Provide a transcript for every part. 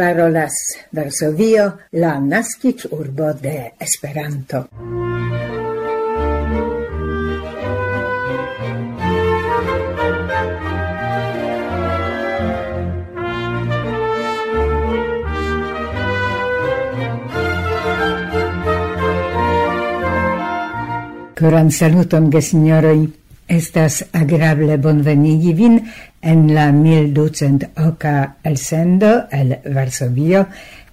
Parolas Varsovio, la nascic urbo de Esperanto. Estas agrable bonvenigi vin en la 1200-oca elsendo el Varsovio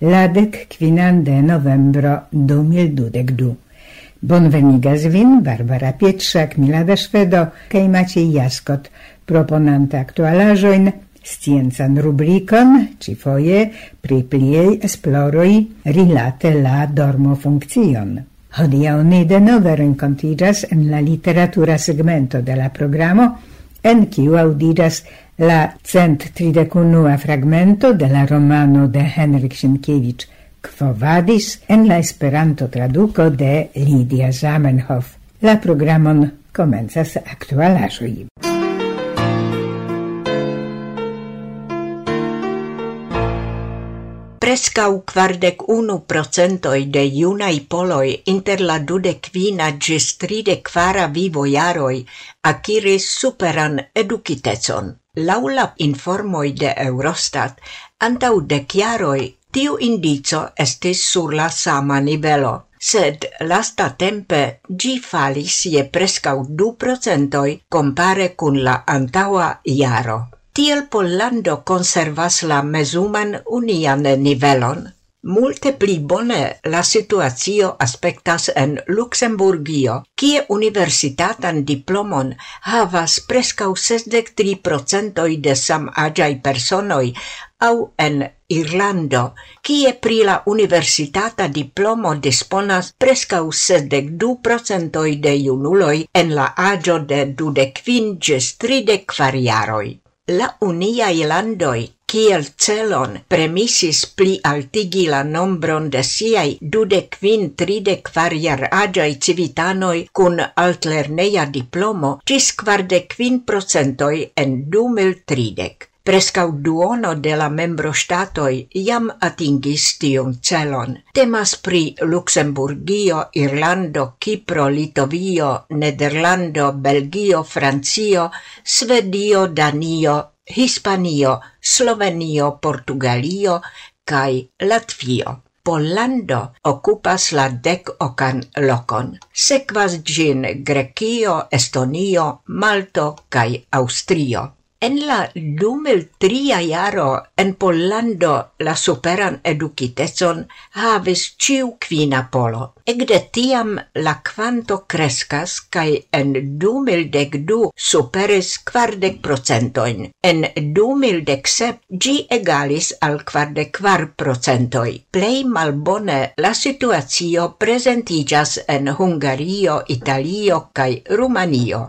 la dec quinan de novembro 2022. Bonvenigas vin Barbara Pietrzak, Milada Szwedo kaj Maciej Jaskot, proponante aktualaĵojn sciencan rubrikon, ci foje pri pliej esploroi, rilate la dormo funkcion. Hodiaŭ ni denove renkontiĝas en la literatura segmento de la programo, en kiu aŭdiĝas la cent tridecunua fragmento de la romano de Henrik Sienkiewicz Quo vadis en la Esperanto traduco de Lidia Zamenhof. La programon komencas aktualaĵoj. Prescau quardec unu procentoi de iunai poloi inter la dudecvina gis vivo jaroi aciris superan educitecon. Laula informoi de Eurostat, antau de chiaroi, tiu indico estis sur la sama nivelo sed lasta tempe gi falis je prescau du procentoi compare cun la antaua iaro. Tiel Pollando conservas la mesuman unian nivelon. Multe pli bone la situazio aspectas en Luxemburgio, kie universitatan diplomon havas prescau 63% de sam agiai personoi au en Irlando, kie pri la universitata diplomo disponas prescau 62% de junuloi en la agio de 25 ĝis 34 jaroj la unia landoi kiel celon premisis pli altigi la nombron de siai dude quin tride quariar agiai civitanoj kun altlerneja diplomo cis quarde quin procentoi en du mil tridek. Prescau duono de la membro statoi iam atingis tiun celon. Temas pri Luxemburgio, Irlando, Kipro, Litovio, Nederlando, Belgio, Francio, Svedio, Danio, Hispanio, Slovenio, Portugalio kaj Latvio. Pollando occupas la dec ocan locon. Sequas gin Grecio, Estonio, Malto cae Austrio. En la 2003 jaro en Pollando la superan educitezon havis ciu quina polo. Egde tiam la quanto kreskas cae en 2012 superis kvardek procentoin. En 2017 gi egalis al kvardek kvar procentoj. Plej malbone la situatio presentigas en Hungario, Italio cae Rumanio.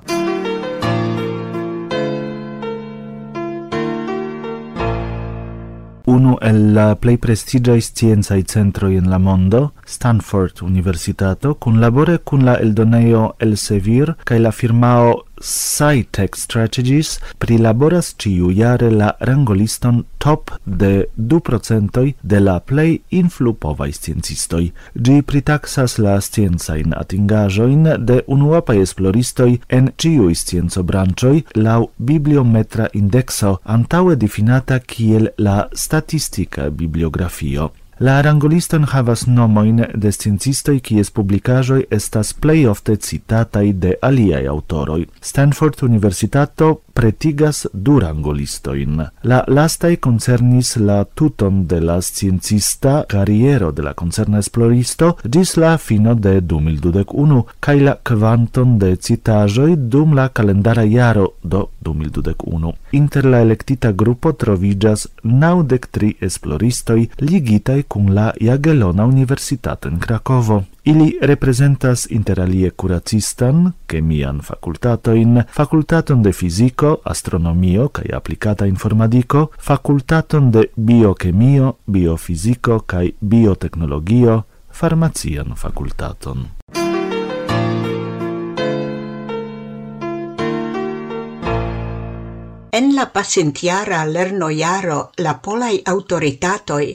unu el la plei prestigiae scienzae centroi in la mondo, Stanford Universitato, kunlabore cun la Eldoneo Elsevier cae la firmao SciTech Strategies prilaboras ĉiujare la rangoliston top de 2% de la plei influpovai sciencistoi. Gi pritaxas la sciencajn atingajoin de unuopaj esploristoi en ĉiuj scienzo brancioi lau bibliometra indexo antaue definata kiel la statistika bibliografio. La rangoliston havas nomoin de sciencistoj kies publikaĵoj estas plej ofte citataj de aliaj aŭtoroj. Stanford Universitato pretigas du rangolistojn. La lastaj concernis la tuton de la sciencista kariero de la concerna esploristo gis la fino de 2021 cae la kvanton de citajoi dum la kalendara iaro do 2021. Inter la electita grupo trovigas naudec tri esploristoj ligitaj kun la Jagelona Universitato en Krakovo. Ili representas interalie curacistan, chemian facultatoin, facultaton de fisico, astronomio cae applicata informatico, facultaton de biochemio, biofisico cae biotecnologio, farmacian facultaton. En la pasintjara lernoiaro la polai autoritatoi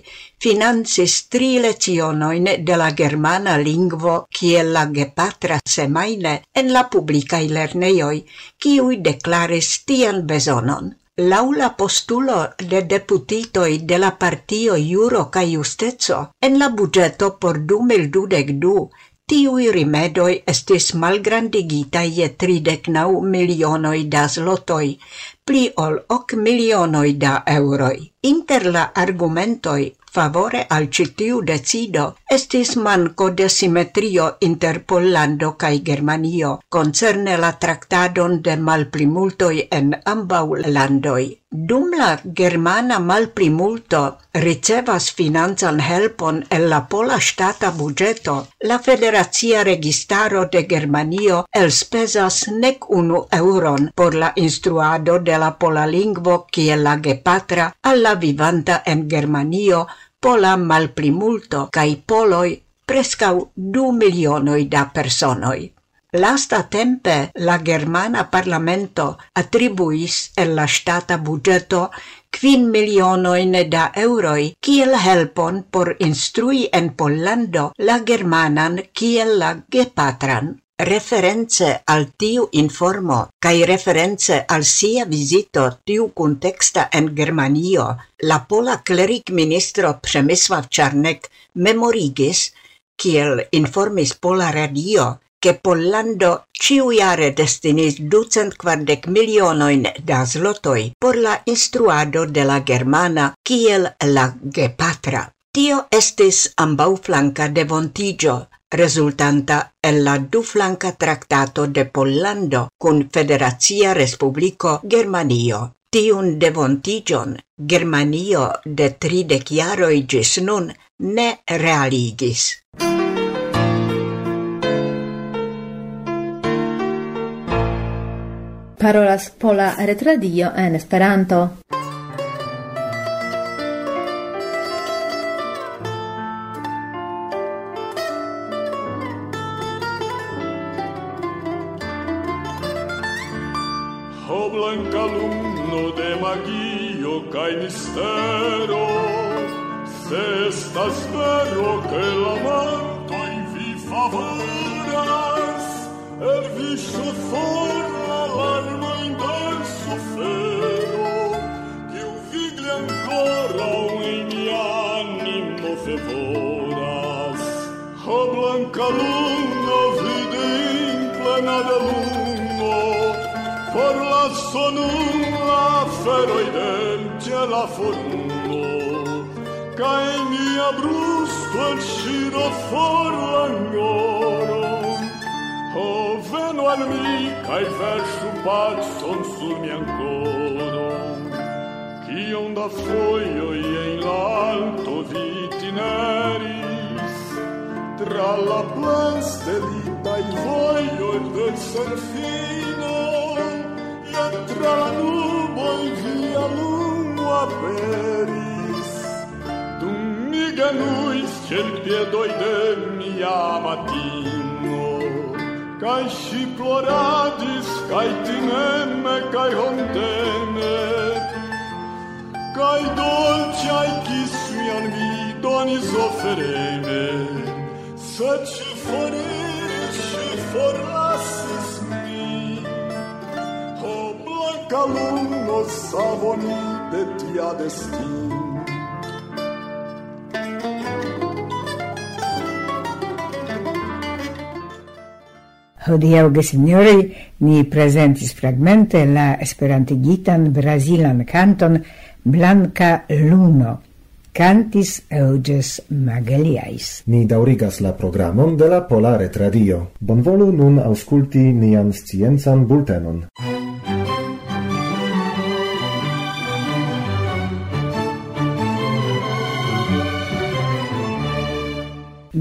financis tri lezionoin de la germana lingvo kiel la gepatra semaine en la publikaj lerneioi, kiuj declaris tian bezonon. Laula postulo de deputitoi de la partio Juro ca Justezo, en la budgeto por 2022 tiui rimedoi estis malgrandigitai je tridecnau milionoi da zlotoi, pli ol ok milionoi da euroi. Inter la argumentoi favore al citiu decido estis manco de simetrio inter Pollando cae Germanio concerne la tractadon de malplimultoi en ambau landoi. Dum la germana malplimulto ricevas financan helpon el la pola stata budgeto, la federazia registaro de Germanio elspezas nec unu euron por la instruado de la pola lingvo kiel la gepatra alla vivanta en Germanio pola malplimulto kaj poloi prescau du milionoi da personoi. Lasta tempe la germana parlamento attribuis el la stata budgeto quin milionoin da euroi kiel helpon por instrui en Pollando la germanan kiel la gepatran. Reference al tiu informo cae reference al sia visito tiu contexta en Germanio, la pola cleric ministro Przemysław Czarnek memorigis, kiel informis Pola Radio, che Pollando ciuiare destinis ducent quardec milionoin da zlotoi por la instruado de la germana kiel la gepatra. Tio estis ambau flanca devontigio, resultanta el la du flanca tractato de Pollando cun Federazia Respublico Germanio. Tiun devontigion Germanio de tridec jaroi gis nun ne realigis. parolas Pola Retradio en Esperanto. la sonula feroidente la forundo Cae mia brusto al sciroforo agnoro O veno al mi cae verso patson sur mi ancoro Chion da foio e in l'alto vitineris Tra la plan stellita il voglio ser del serfino bela nuvem de lua peris. Tu miga nus cel piedoi de mia matino. Cai și cai tineme, cai hontene Cai dolci ai chisui an mi donis oferene Să ci forere și forare alunno savonite tia destin Hodiaŭ gesinjoroj ni prezentis fragmente la esperantigitan brazilan kanton Blanca Luno cantis Euges Mageliais. Ni daurigas la programon de la Polare Tradio. Bonvolu nun ausculti nian sciencan bultenon.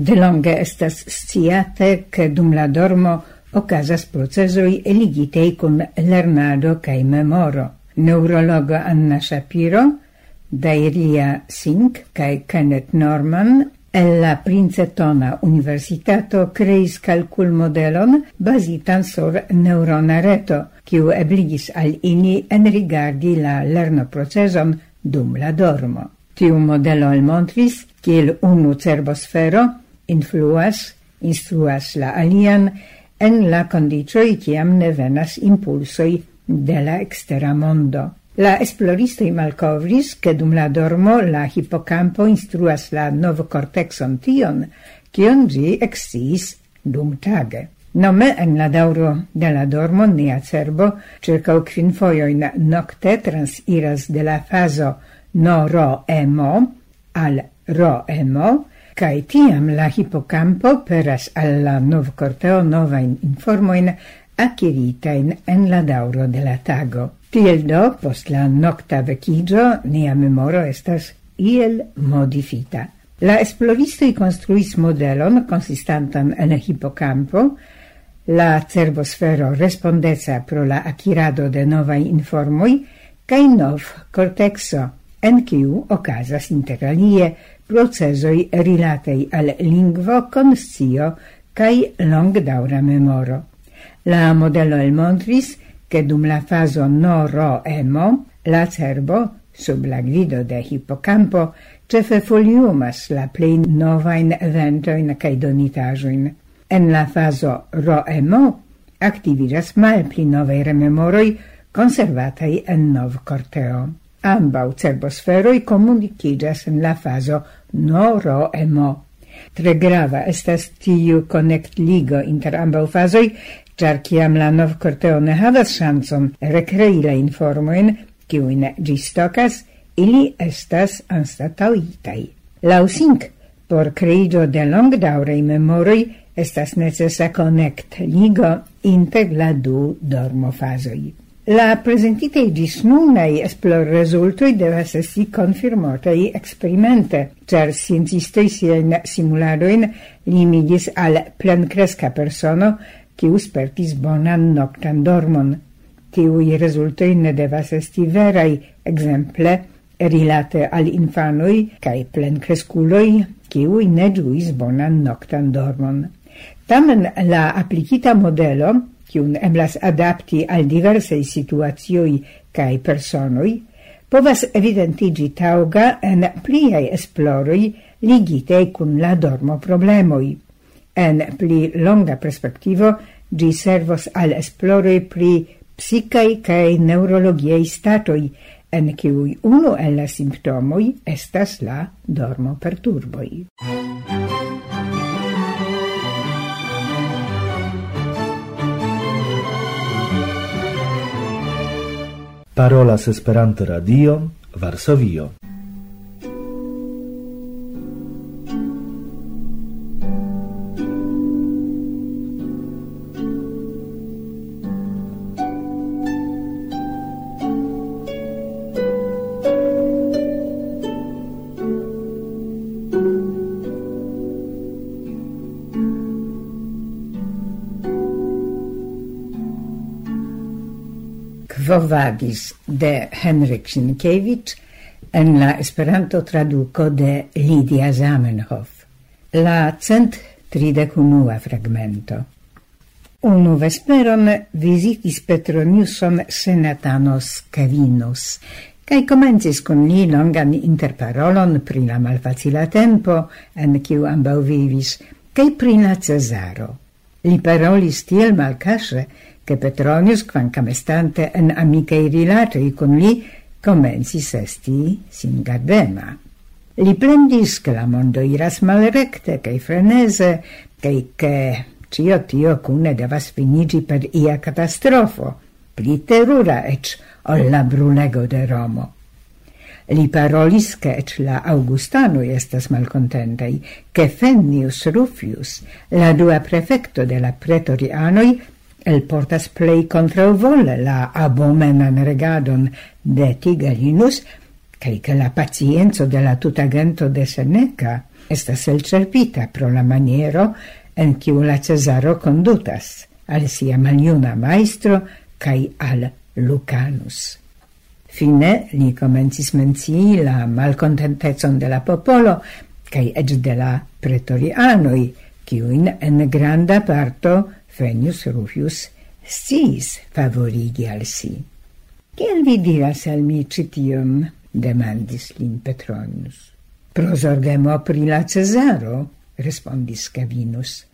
De longe estas sciate che dum la dormo ocasas procesoi eligitei con lernado cae memoro. Neurologo Anna Shapiro, Dairia Sink cae Kenneth Norman el la Princetona Universitato creis calcul modelon basitan sur neurona reto, kiu ebligis al ili enrigardi la lerno proceson dum la dormo. Tiu modelo elmontris, kiel unu cerbosfero influas, instruas la alian en la condicioi ciam ne venas impulsoi de la extera mondo. La esploristoi malcovris che dum la dormo la hippocampo instruas la novocortexon tion, kion gi exis dum tage. Nome en la dauro de la dormo nia cerbo circa quin foioin nocte transiras de la fazo no ro emo al ro emo Kai tiam la hippocampo peras alla nov corteo novain informoin aciritain en la dauro de la tago. Tiel do, post la nocta vecigio, nia memoro estas iel modifita. La esploristoi construis modelon consistantan en hippocampo la cerbosfero respondeca pro la acquirado de novai informoi, cae nov cortexo, en kiu ocasas interalie procesoi rilatei al lingvo conscio cae longdaura memoro. La modelo elmontris che dum la faso noro emo la cerbo sub la guido de hippocampo cefe foliumas la plei novain eventoin cae donitajoin. En la faso ro emo activiras mal pli novei rememoroi conservatai en nov corteo ambau cerbosferoi komunikiĝas en la fazo noro-emo. Tre grava estas tiu connect ligo inter ambau fasoi, char ciam la novkorteo ne havas ŝancon recrei la informojn, kiujn gistocas, ili estas anstatauitai. Lausink, por creido de longdaurei memoroi, estas necessa connect ligo inter la du dormofasoi. La presentitei gis nunai esplor resultoi devas esti confirmotai experimente, cer scientistoi sien simuladoin limigis al plencresca persono quiu spertis bonan noctan dormon. Tiui resultoi ne devas esti verai, exemple, rilate al infanoi cae plencresculoi quiui ne giuis bonan noctan dormon. Tamen la applicita modelo kiun eblas adapti al diversei situatioi cae personoi, povas evidentigi tauga en pliai esploroi ligite cun la dormo problemoi. En pli longa perspectivo, gi servos al esploroi pri psicae cae neurologiei statoi, en cui uno el la simptomoi estas la dormo perturboi. Parolas Esperanto Radio, Varsovio. trovadis de Henrik Sienkiewicz en la Esperanto traduco de Lidia Zamenhof. La cent tridecunua fragmento. Unu vesperon visitis Petroniuson senatanos Cavinus, cae comencis con li longan interparolon pri la malfacila tempo en kiu ambau vivis, cae pri la Cesaro. Li parolis tiel malcasre, che Petronius, quancam estante en amicei rilatoi con li, comensis esti singardema. Li plendis, che la mondo iras malrecte, cae frenese, cae che cio tio cune devas finigi per ia catastrofo, pli terura ec ol la brunego de Romo. Li parolis che ec la Augustanui estas malcontentei, che Fennius Rufius, la dua prefecto de la pretorianoi, el portas plei contrauvole la abomenan regadon de Tigalinus, cae che la pacienzo de la tutagento de Seneca estas el cerpita pro la maniero en ciu la Cesaro condutas al sia maliuna maestro cae al Lucanus. Fine li comencis mencii la malcontentezon de la popolo cae ec de la pretorianoi, ciuin en granda parto Fenius Rufius sciis favorigi al si. Kiel vi diras al mi citium? demandis lin Petronius. Prozorgemo pri la Cesaro, respondis Cavinus.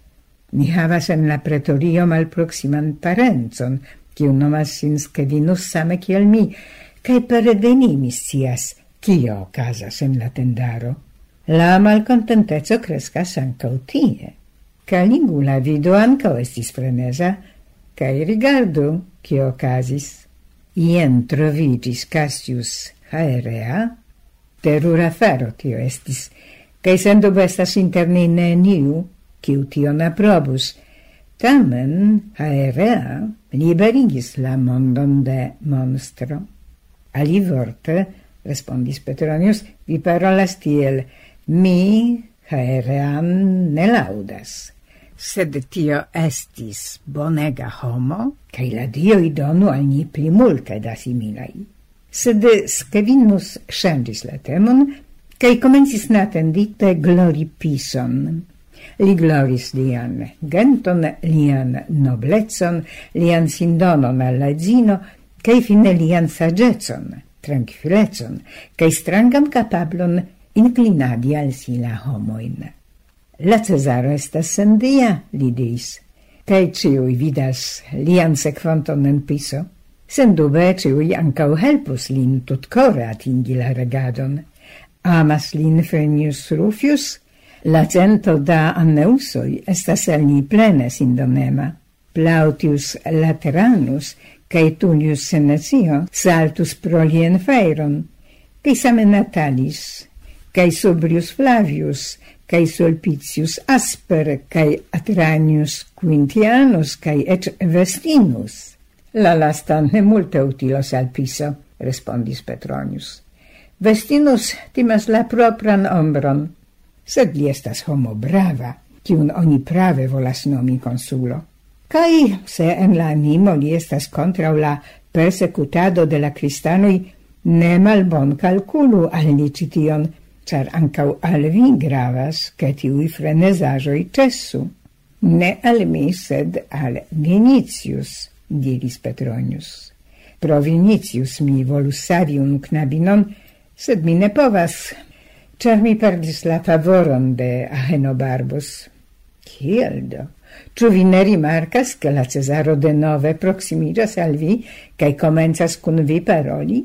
Mi havas en la pretorio malproksiman parenzon, kiu nomas sin Scavinus same kiel mi, kaj per venimis ni mi scias, kio okazas en la tendaro. La malcontentezo crescas ancau tie. Caligula vido anca estis freneza, cae rigardu, cio casis. Ien trovigis Cassius Haerea, terura fero tio estis, cae sendo bestas interni neniu, ciu tion aprobus, Tamen Haerea liberigis la mondon de monstro. Alivorte, respondis Petronius, vi parolas tiel, mi Haerean ne laudas sed tio estis bonega homo, cae la dioi donu al ni pli multae da similai. Sed Scavinus shangis la temon, cae comensis natendite glori pison. Li gloris lian genton, lian noblecon, lian sindonon alla zino, cae fine lian sagecon, tranquillecon, cae strangam capablon inclinadi al si la homoin. La Cesaro estas sendia, li dis. kaj ciui vidas lian sekvanton en Piso. Sendube ciui ancau helpus lin tutkore atingi la regadon. Amas lin Fenius Rufius, la cento da anneusoi estas el ni plene sindonema. Plautius Lateranus cae Tullius Senecio saltus pro lien fajron, same Natalis, cae Sobrius Flavius cae Solpitius Asper, cae Atranius Quintianus, cae et Vestinus. La lasta ne multe utilos al Piso, respondis Petronius. Vestinus timas la propran ombron, sed li estas homo brava, cium oni prave volas nomi consulo. Cai, se en la animo li estas contra la persecutado de la cristanoi, ne malbon calculu al licition, char ancau al vi gravas che tiui frenesajoi cessu. Ne al mi, sed al Vinicius, diris Petronius. Pro Vinicius mi volus savi un knabinon, sed mi ne povas, char mi perdis la favoron de Ahenobarbus. Kiel do? Ču vi ne rimarcas che la Cesaro de nove proksimiĝas al vi cae comenzas cun vi paroli?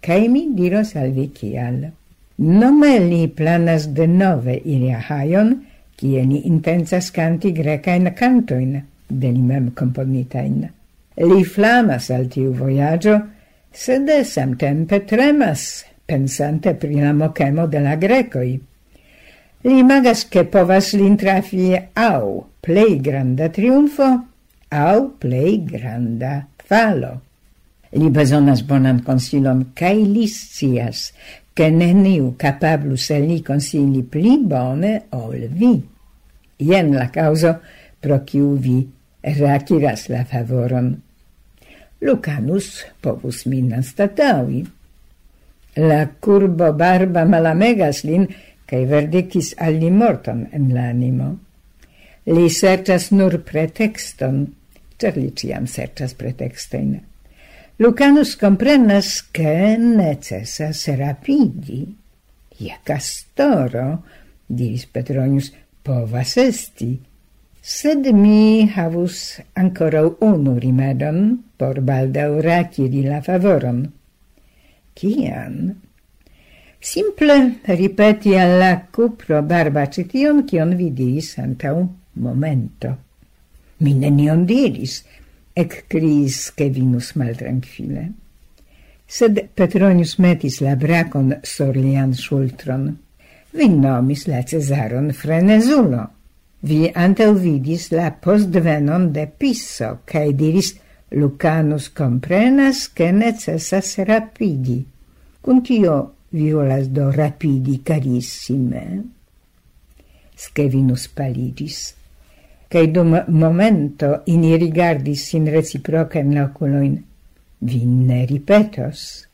Cae mi diros al vi kial. Nome li planas denove iri ahajon, kie ni intensas canti grecain cantoin, de li mem componitain. Li flamas al tiu voyaggio, sed samtempe tremas, pensante pri la mocemo de la grecoi. Li imagas che povas l'intrafi au plei granda triunfo, au plei granda falo. Li besonas bonan consilon, cae li scias, che neniu capablus el ni consili pli bone ol vi. Ien la causo pro ciu vi reaciras la favoron. Lucanus povus min anstataui. La curbo barba malamegas lin, cae verdicis al li morton en l'animo. Li sertas nur pretexton, cer li ciam sertas pretextein. Lucanus comprenas che necessas rapidi. Ia castoro, diris Petronius, povas esti. Sed mi havus ancora unu rimedon por baldau raciri la favoron. Cian? Simple ripeti alla cupro barba cition, cion vidis antau momento. Mi nenion diris, ekkriis Kevinus maltrankvile. Sed Petronius metis la bracon sur lian ŝultron. Vi nomis la Cesaron frenezulo. Vi antelvidis la postvenon de Pisso, cae diris Lucanus comprenas che necessas rapidi. Cun tio violas do rapidi carissime. Scevinus paligis cae dum momento ini rigardis sin reciproca in oculoin. Vi ne ripetos.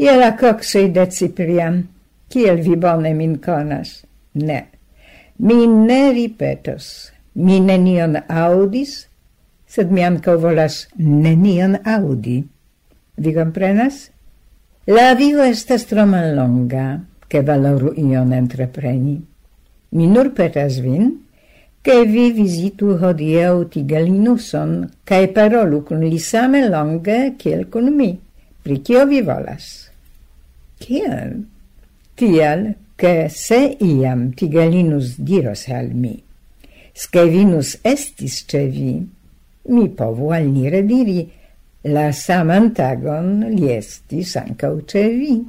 Iel la coxoi de Cipriam, kiel vi bone min conas? Ne, mi ne ripetos. Mi nenion audis, sed mi anco volas nenion audi. Vi comprenas? La vivo estas tro longa, che valoru ion entrepreni. Mi nur petas vin, che vi visitu hodieu Tigellinuson, cae parolu cun li same longe ciel cun mi, pri cio vi volas. Cial? Tial, che se iam tigalinus diros al mi, Scevinus estis ce vi, mi povu al nire rediri, la saman tagon li estis ancau ce vi.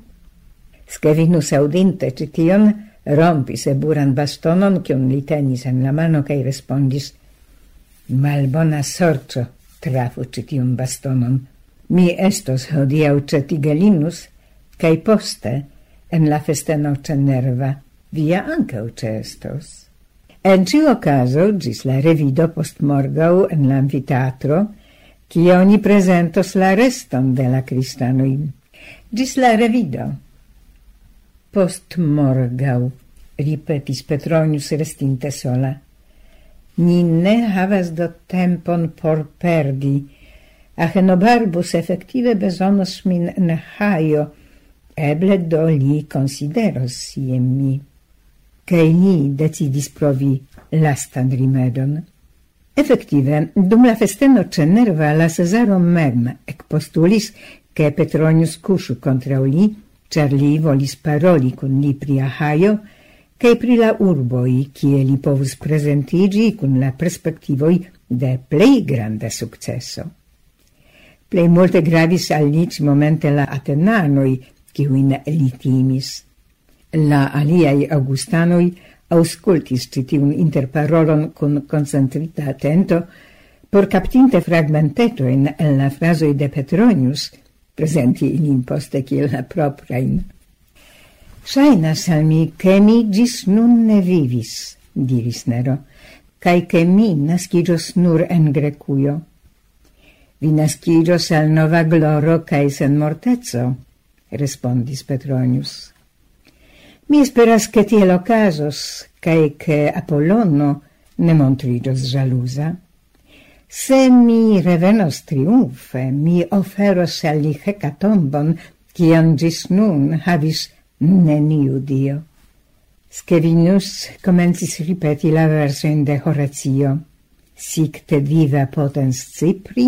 Scevinus audinte cition, rompis eburan bastonon, kion li tenis en la mano, cae respondis, malbona sorcio trafu ĉi bastonon. Mi estos hodiau cetigelinus, cae poste en la festeno ĉe Nerva. Via ancau ĉe estos. En ĉiu okazo, gis la revido postmorgaŭ en la cia oni presentos la reston de la kristanoj. Gis la revido! Post morgau, ripetis Petronius restinte sola. Ni ne havas do tempon por perdi, Achenobarbus effective besonos min ne Haio, eble do li consideros siem mi. Cei ni decidis provi lastan rimedon. Effective, dum la festeno cenerva la Cesaro mem ec postulis che Petronius cusciu contra li char li volis paroli con li pri Ahaio, kaj pri la urboi, cie li povus presentigi con la perspectivoi de plei grande successo. Plei multe gravis al lic momente la Atenanoi, kiujn li timis. La aliai Augustanoi auscultis citiun interparolon con concentrita attento, por captinte fragmenteto en la frasoi de Petronius, presenti in imposte kiel la proprain. Shainas al mi, che mi gis nun ne vivis, diris Nero, cae che mi nascigios nur en Grecuio. Vi nascigios al nova gloro cae sen mortezzo, respondis Petronius. Mi speras che tiel ocasos, cae che Apollono ne montrigios jalusa. Se mi revenos triumfe, mi oferos al li hecatombon, cian gis nun havis neniu dio. Scevinus comencis ripeti la versen de Horatio. Sic te viva potens Cipri,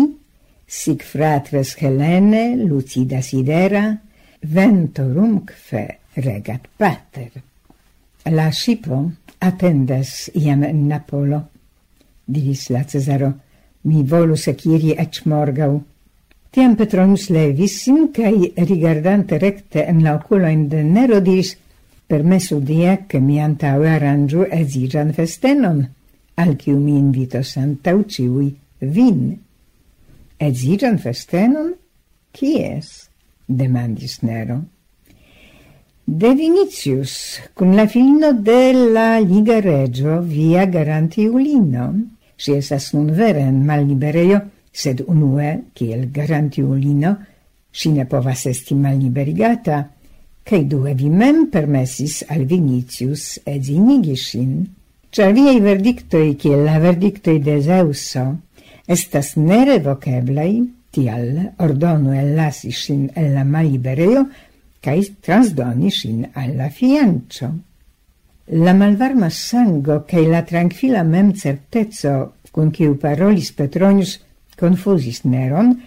sic fratres Helene, lucida sidera, ventorumque regat pater. La scipo attendas iam Napolo, diris la Cesaro, mi volus aciri ec morgau. Tiam Petronus levis sin, cae rigardante recte en la oculoin de Nero diris, permesu dia che mi antaue arrangiu ezigian festenon, al ciu mi invitos antau ciui vin. Ezigian festenon? Chies? demandis Nero. De Vinicius, cum la filino de la Liga Regio, via garanti Ulino, si esas nun vere en malliberejo, sed unue, kiel garantiulino, si ne povas esti malliberigata, cae due vi mem permesis al Vinicius edzinigi ŝin. Ĉar viaj verdictoi, kiel la verdictoi de Zeuso, estas nerevoceblei, tial ordonu ellasi sin el la malliberejo kaj transdoni sin al fiancio. La malvarma sango che la trankvila con kun u parolis Petronius, confusis Neron,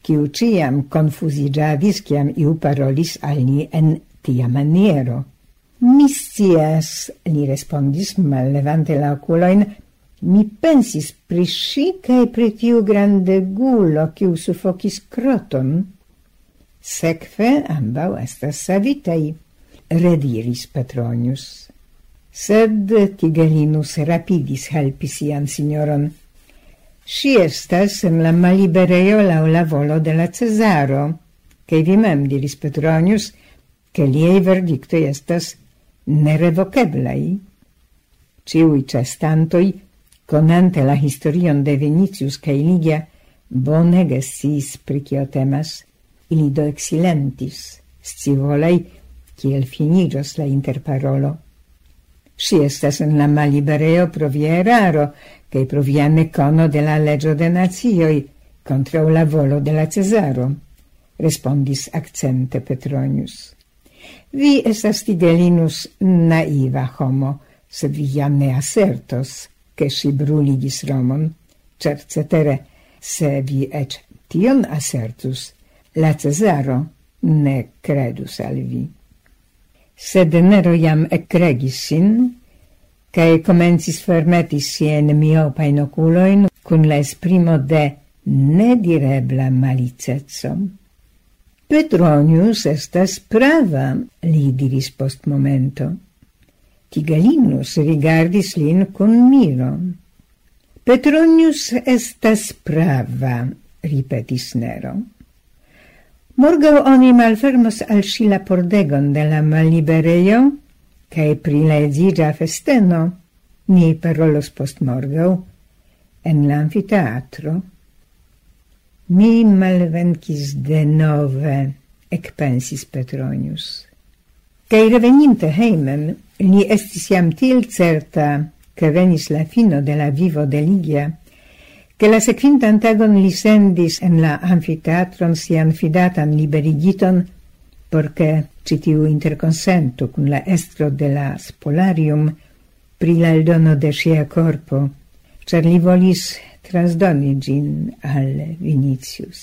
kiu ciam confusigiadis ciam iu parolis alni en tia maniero. Missias, li respondis mallevante la oculoin, mi pensis pri sci cae pri tiu grandegulo kiu suffocis croton. Secfe ambau estas savitei, rediris Petronius sed Tigelinus rapidis helpis ian signoron. Si estas en la malibereo lau la volo de la Cesaro, che vi mem diris Petronius, che liei verdictoi estas nerevokeblaj. Ciui cestantoi, conante la historion de Vinicius kaj Ligia, bonege sis pricio temas, ili do exilentis, scivolei, kiel finigios la interparolo. Si estas en la malibereo provieraro, cae proviane cono de la legio de nazioi, contra la volo de la Cesaro, respondis accente Petronius. Vi estas tigelinus naiva homo, sed vi jam ne assertos, che si bruligis Romon, cercetere, se vi ec tion assertus, la Cesaro ne credus al vi sed Nero jam ecregis sin, cae comencis fermetis sien miopain oculoin cun la esprimo de nedirebla malicezzo. Petronius estas prava, li diris post momento. Tigalinus rigardis lin cun miro. Petronius estas prava, ripetis Nero. Morgau oni malfermos al si la pordegon de la malliberejo cae pri la edziĝa festeno ni parolos postmorgaŭ en la amfiteatro. Mi malvenkis denove, ekpensis Petronius. Cae reveninte heimen, li estis jam til certa, che venis la fino de la vivo de Ligia, che la sequintan tagon li sendis en la amfiteatron sian fidatan liberigiton porche citiu interconsento cun la estro de la spolarium pri la eldono de sia corpo, cer li volis trasdoni gin al Vinicius.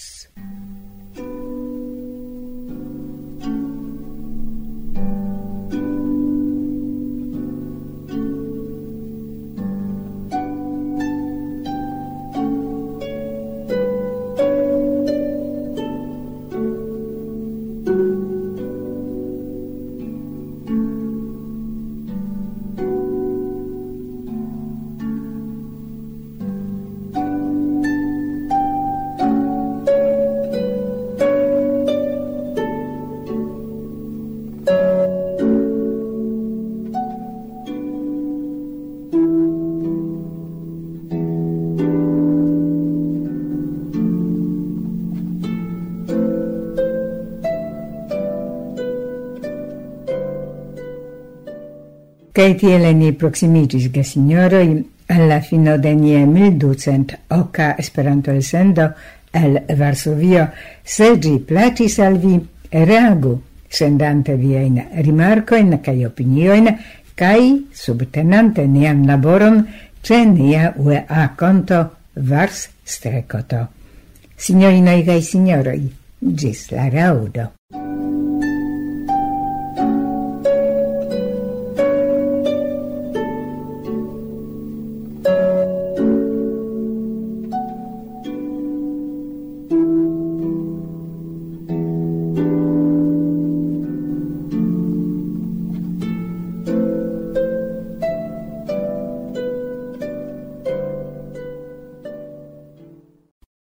Cae tiele ni proximigis, gesignoroi, alla fino de nie mil ducent oca esperanto esendo el Varsovio, se gi placis al vi, reagu, sendante viein rimarcoin cae opinioin, cae subtenante nian laboron ce nia UEA conto Vars Strecoto. Signorinoi gai signoroi, gis la raudo.